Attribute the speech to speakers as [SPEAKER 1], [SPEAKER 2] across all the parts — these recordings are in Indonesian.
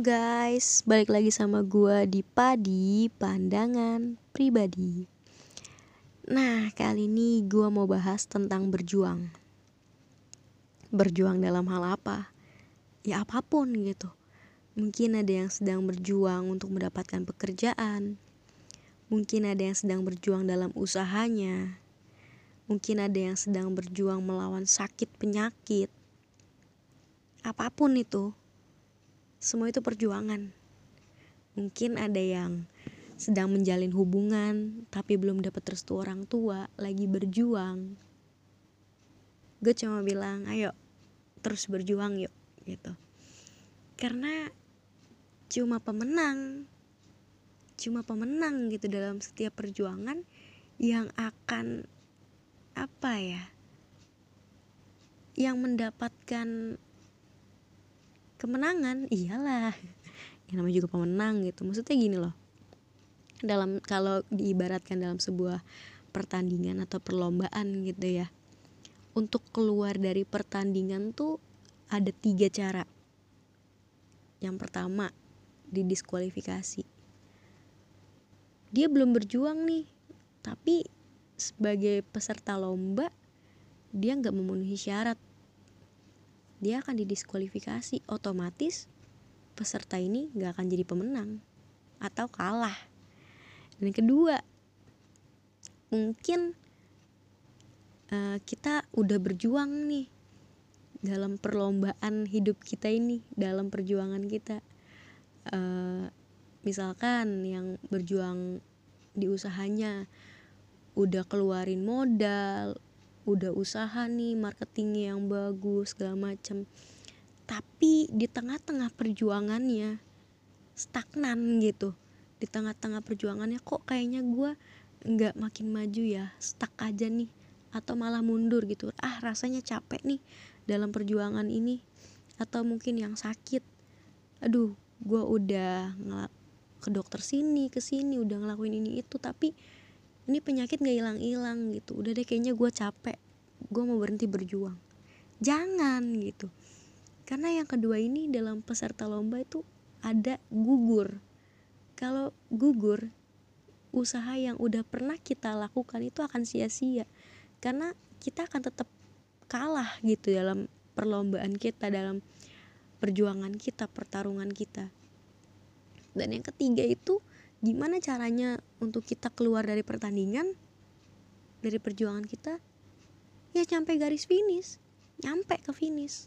[SPEAKER 1] guys, balik lagi sama gua di Padi Pandangan Pribadi. Nah, kali ini gua mau bahas tentang berjuang. Berjuang dalam hal apa? Ya apa pun gitu. Mungkin ada yang sedang berjuang untuk mendapatkan pekerjaan. Mungkin ada yang sedang berjuang dalam usahanya. Mungkin ada yang sedang berjuang melawan sakit penyakit. Apa pun itu, semua itu perjuangan. Mungkin ada yang sedang menjalin hubungan tapi belum dapat restu orang tua, lagi berjuang. Gue cuma bilang, ayo terus berjuang yuk gitu. Karena cuma pemenang, cuma pemenang gitu dalam setiap perjuangan yang akan apa ya? Yang mendapatkan kemenangan? Iyalah. Yang namanya juga pemenang gitu. Maksudnya gini loh. Dalam kalau diibaratkan dalam sebuah pertandingan atau perlombaan gitu ya. Untuk keluar dari pertandingan tuh ada tiga cara. Yang pertama didiskualifikasi. Dia belum berjuang nih tapi sebagai peserta lomba dia nggak memenuhi syarat dia akan didiskualifikasi. Otomatis peserta ini gak akan jadi pemenang atau kalah. Dan kedua mungkin uh, kita udah berjuang nih dalam perlombaan hidup kita ini dalam perjuangan kita. Uh, misalkan yang berjuang di usahanya udah keluarin modal udah usaha nih marketingnya yang bagus segala macam tapi di tengah-tengah perjuangannya stagnan gitu. Di tengah-tengah perjuangannya kok kayaknya gue nggak makin maju ya stuck aja nih atau malah mundur gitu. Ah rasanya capek nih dalam perjuangan ini atau mungkin yang sakit. Aduh gue udah ke dokter sini ke sini udah ngelakuin ini itu. Tapi ini penyakit gak hilang-hilang gitu. Udah deh kayaknya gue capek. Gue mau berhenti berjuang. Jangan gitu. Karena yang kedua ini dalam peserta lomba itu ada gugur. Kalau gugur usaha yang udah pernah kita lakukan itu akan sia-sia. Karena kita akan tetap kalah gitu dalam perlombaan kita dalam perjuangan kita pertarungan kita. Dan yang ketiga itu gimana caranya untuk kita keluar dari pertandingan dari perjuangan kita? Ya sampai garis finish nyampe ke finish.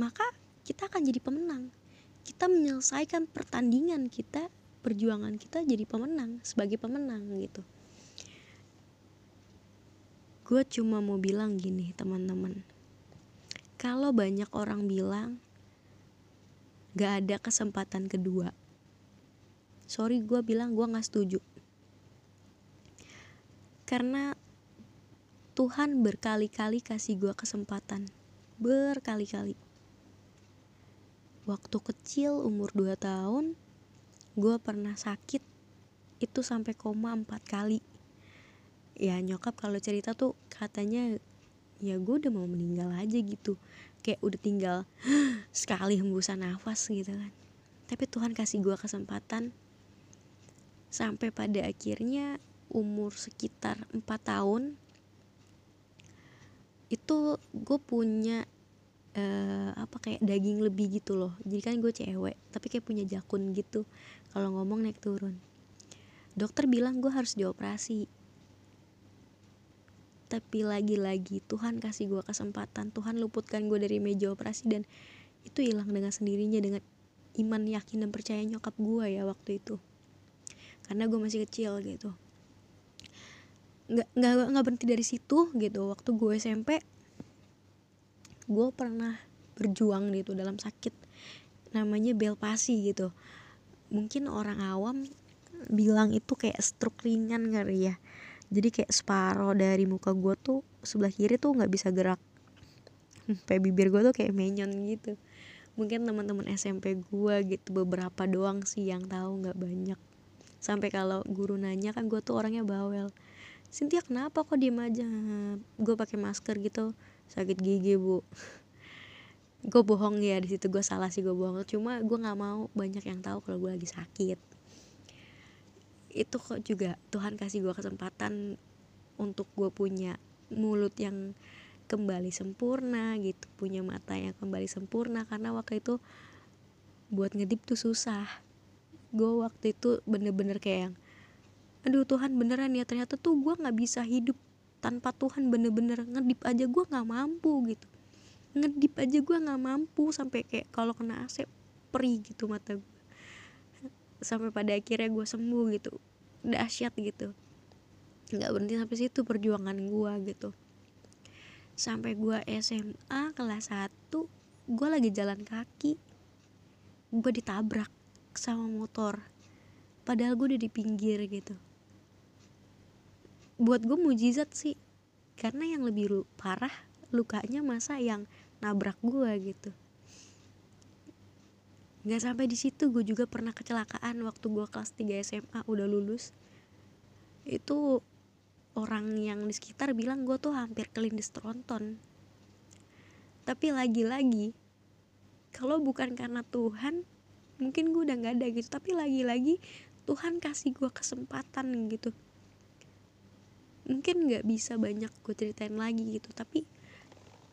[SPEAKER 1] Maka kita akan jadi pemenang. Kita menyelesaikan pertandingan kita perjuangan kita jadi pemenang sebagai pemenang gitu. Gue cuma mau bilang gini teman-teman. Kalau banyak orang bilang gak ada kesempatan kedua sorry gue bilang gue nggak setuju. Karena Tuhan berkali-kali kasih gue kesempatan. Berkali-kali. Waktu kecil umur 2 tahun gue pernah sakit. Itu sampai koma empat kali. Ya nyokap kalau cerita tuh katanya ya gue udah mau meninggal aja gitu. Kayak udah tinggal sekali hembusan nafas gitu kan. Tapi Tuhan kasih gue kesempatan sampai pada akhirnya umur sekitar 4 tahun itu gue punya uh, apa kayak daging lebih gitu loh. Jadi kan gue cewek tapi kayak punya jakun gitu. Kalau ngomong naik turun. Dokter bilang gue harus dioperasi. Tapi lagi-lagi Tuhan kasih gue kesempatan. Tuhan luputkan gue dari meja operasi dan itu hilang dengan sendirinya dengan iman yakin dan percaya nyokap gue ya waktu itu karena gue masih kecil gitu. Nggak nggak nggak berhenti dari situ gitu. Waktu gue SMP gue pernah berjuang gitu dalam sakit namanya belpasi gitu. Mungkin orang awam bilang itu kayak stroke ringan kali ya. Jadi kayak separoh dari muka gue tuh sebelah kiri tuh nggak bisa gerak. Sampai bibir gue tuh kayak menyon gitu. Mungkin teman-teman SMP gue gitu beberapa doang sih yang tahu nggak banyak sampai kalau guru nanya kan gue tuh orangnya bawel. Cynthia kenapa kok diem aja? Gue pakai masker gitu. Sakit gigi bu. Gue bohong ya di situ gue salah sih gue bohong. Cuma gue nggak mau banyak yang tahu kalau gue lagi sakit. Itu kok juga Tuhan kasih gue kesempatan untuk gue punya mulut yang kembali sempurna gitu punya mata yang kembali sempurna. Karena waktu itu buat ngedip tuh susah gue waktu itu bener-bener kayak yang aduh Tuhan beneran ya ternyata tuh gue nggak bisa hidup tanpa Tuhan bener-bener. Ngedip aja gue nggak mampu gitu. Ngedip aja gue nggak mampu sampai kayak kalau kena AC perih gitu mata gue sampai pada akhirnya gue sembuh gitu dahsyat gitu. Nggak berhenti sampai situ perjuangan gue gitu. Sampai gue SMA kelas 1 gue lagi jalan kaki. Gue ditabrak sama motor. Padahal gue udah di pinggir gitu. Buat gue mujizat sih. Karena yang lebih parah lukanya masa yang nabrak gue gitu. Nggak sampai di situ gue juga pernah kecelakaan waktu gue kelas 3 SMA udah lulus. Itu orang yang di sekitar bilang gue tuh hampir kelindes tronton. Tapi lagi-lagi kalau bukan karena Tuhan mungkin gue udah nggak ada gitu tapi lagi-lagi Tuhan kasih gue kesempatan gitu. Mungkin nggak bisa banyak gue ceritain lagi gitu tapi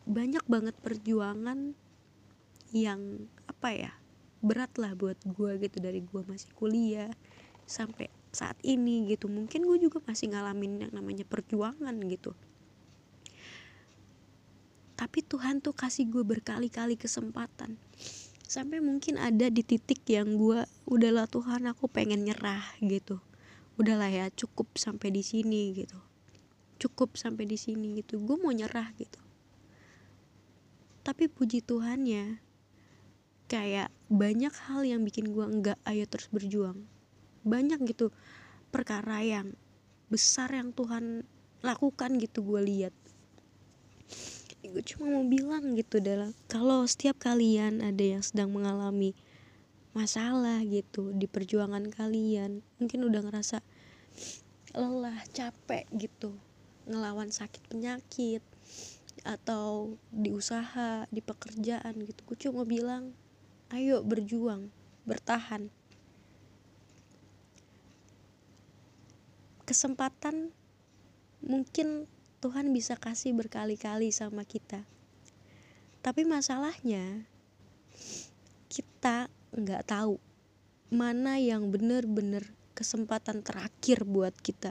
[SPEAKER 1] banyak banget perjuangan yang apa ya berat lah buat gue gitu dari gue masih kuliah sampai saat ini gitu. Mungkin gue juga masih ngalamin yang namanya perjuangan gitu. Tapi Tuhan tuh kasih gue berkali-kali kesempatan sampai mungkin ada di titik yang gue udahlah Tuhan aku pengen nyerah gitu. Udahlah ya cukup sampai di sini gitu. Cukup sampai di sini gitu. Gue mau nyerah gitu. Tapi puji Tuhan ya kayak banyak hal yang bikin gue enggak ayo terus berjuang. Banyak gitu perkara yang besar yang Tuhan lakukan gitu gue lihat gue cuma mau bilang gitu dalam kalau setiap kalian ada yang sedang mengalami masalah gitu di perjuangan kalian mungkin udah ngerasa lelah capek gitu ngelawan sakit penyakit atau di usaha di pekerjaan gitu gue cuma bilang ayo berjuang bertahan. Kesempatan mungkin Tuhan bisa kasih berkali-kali sama kita. Tapi masalahnya kita nggak tahu mana yang benar-benar kesempatan terakhir buat kita.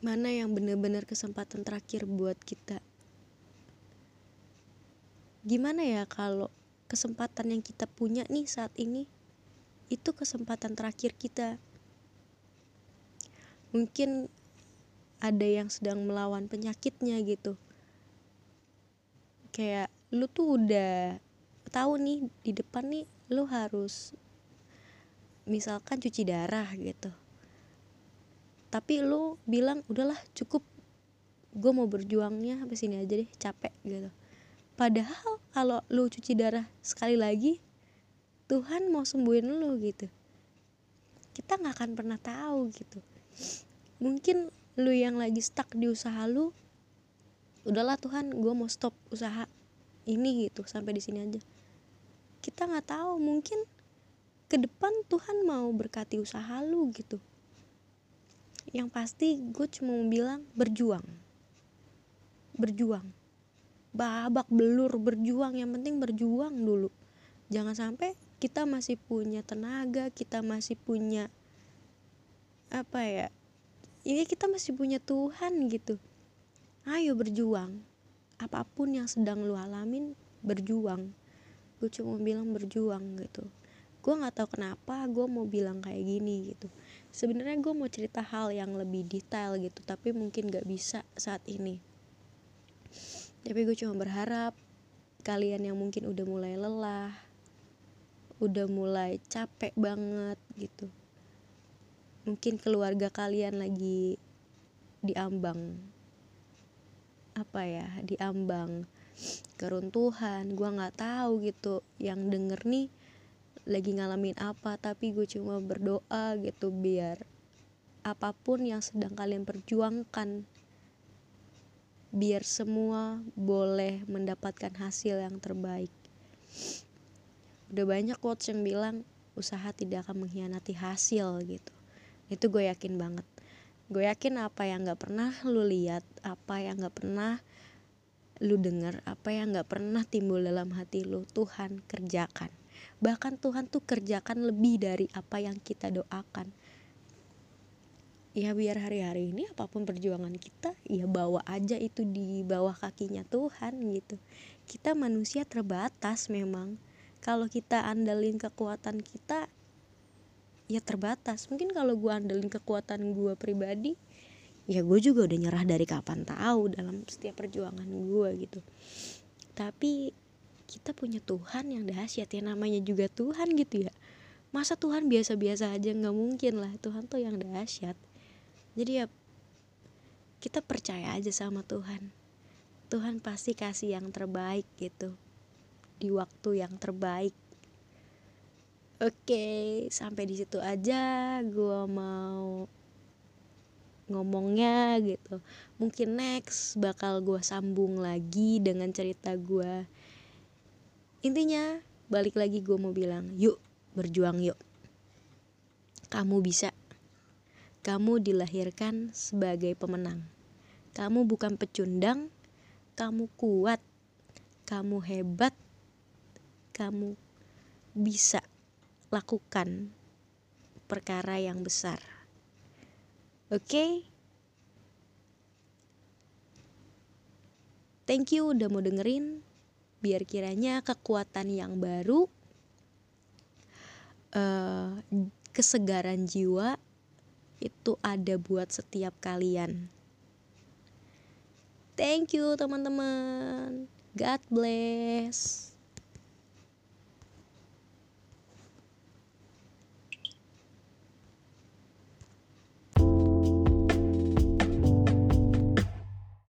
[SPEAKER 1] Mana yang benar-benar kesempatan terakhir buat kita. Gimana ya kalau kesempatan yang kita punya nih saat ini itu kesempatan terakhir kita? Mungkin ada yang sedang melawan penyakitnya gitu. Kayak lu tuh udah tahu nih di depan nih lu harus misalkan cuci darah gitu. Tapi lu bilang udahlah cukup. Gue mau berjuangnya sampai sini aja deh capek gitu. Padahal kalau lu cuci darah sekali lagi Tuhan mau sembuhin lu gitu. Kita nggak akan pernah tahu gitu. Mungkin lu yang lagi stuck di usaha lu udahlah Tuhan gue mau stop usaha ini gitu sampai di sini aja. Kita nggak tahu mungkin ke depan Tuhan mau berkati usaha lu gitu. Yang pasti gue cuma mau bilang berjuang. Berjuang. Babak belur berjuang. Yang penting berjuang dulu. Jangan sampai kita masih punya tenaga kita masih punya apa ya ini kita masih punya Tuhan gitu. Ayo berjuang. Apa pun yang sedang lu alamin berjuang. Gue cuma bilang berjuang gitu. Gue nggak tahu kenapa gue mau bilang kayak gini gitu. Sebenarnya gue mau cerita hal yang lebih detail gitu tapi mungkin gak bisa saat ini. Tapi gue cuma berharap kalian yang mungkin udah mulai lelah udah mulai capek banget gitu mungkin keluarga kalian lagi diambang apa ya diambang keruntuhan. Gue nggak tahu gitu yang denger nih lagi ngalamin apa tapi gue cuma berdoa gitu biar apa pun yang sedang kalian perjuangkan biar semua boleh mendapatkan hasil yang terbaik. Udah banyak quotes yang bilang usaha tidak akan mengkhianati hasil gitu itu gue yakin banget. Gue yakin apa yang gak pernah lu lihat apa yang gak pernah lu dengar apa yang gak pernah timbul dalam hati lu Tuhan kerjakan. Bahkan Tuhan tuh kerjakan lebih dari apa yang kita doakan. Ya biar hari-hari ini apa pun perjuangan kita ya bawa aja itu di bawah kakinya Tuhan gitu. Kita manusia terbatas memang. Kalau kita andalin kekuatan kita ya terbatas. Mungkin kalau gue andalin kekuatan gue pribadi ya gue juga udah nyerah dari kapan tahu dalam setiap perjuangan gue gitu. Tapi kita punya Tuhan yang dahsyat ya namanya juga Tuhan gitu ya. Masa Tuhan biasa-biasa aja? Nggak mungkin lah. Tuhan tuh yang dahsyat. Jadi ya kita percaya aja sama Tuhan. Tuhan pasti kasih yang terbaik gitu. Di waktu yang terbaik oke sampai di situ aja. Gue mau ngomongnya gitu. Mungkin next bakal gue sambung lagi dengan cerita gue intinya balik lagi gue mau bilang yuk berjuang yuk. Kamu bisa. Kamu dilahirkan sebagai pemenang. Kamu bukan pecundang, kamu kuat, kamu hebat, kamu bisa lakukan perkara yang besar. Oke? Okay? Thank you udah mau dengerin. Biar kiranya kekuatan yang baru, uh, kesegaran jiwa, itu ada buat setiap kalian. Thank you teman-teman. God bless.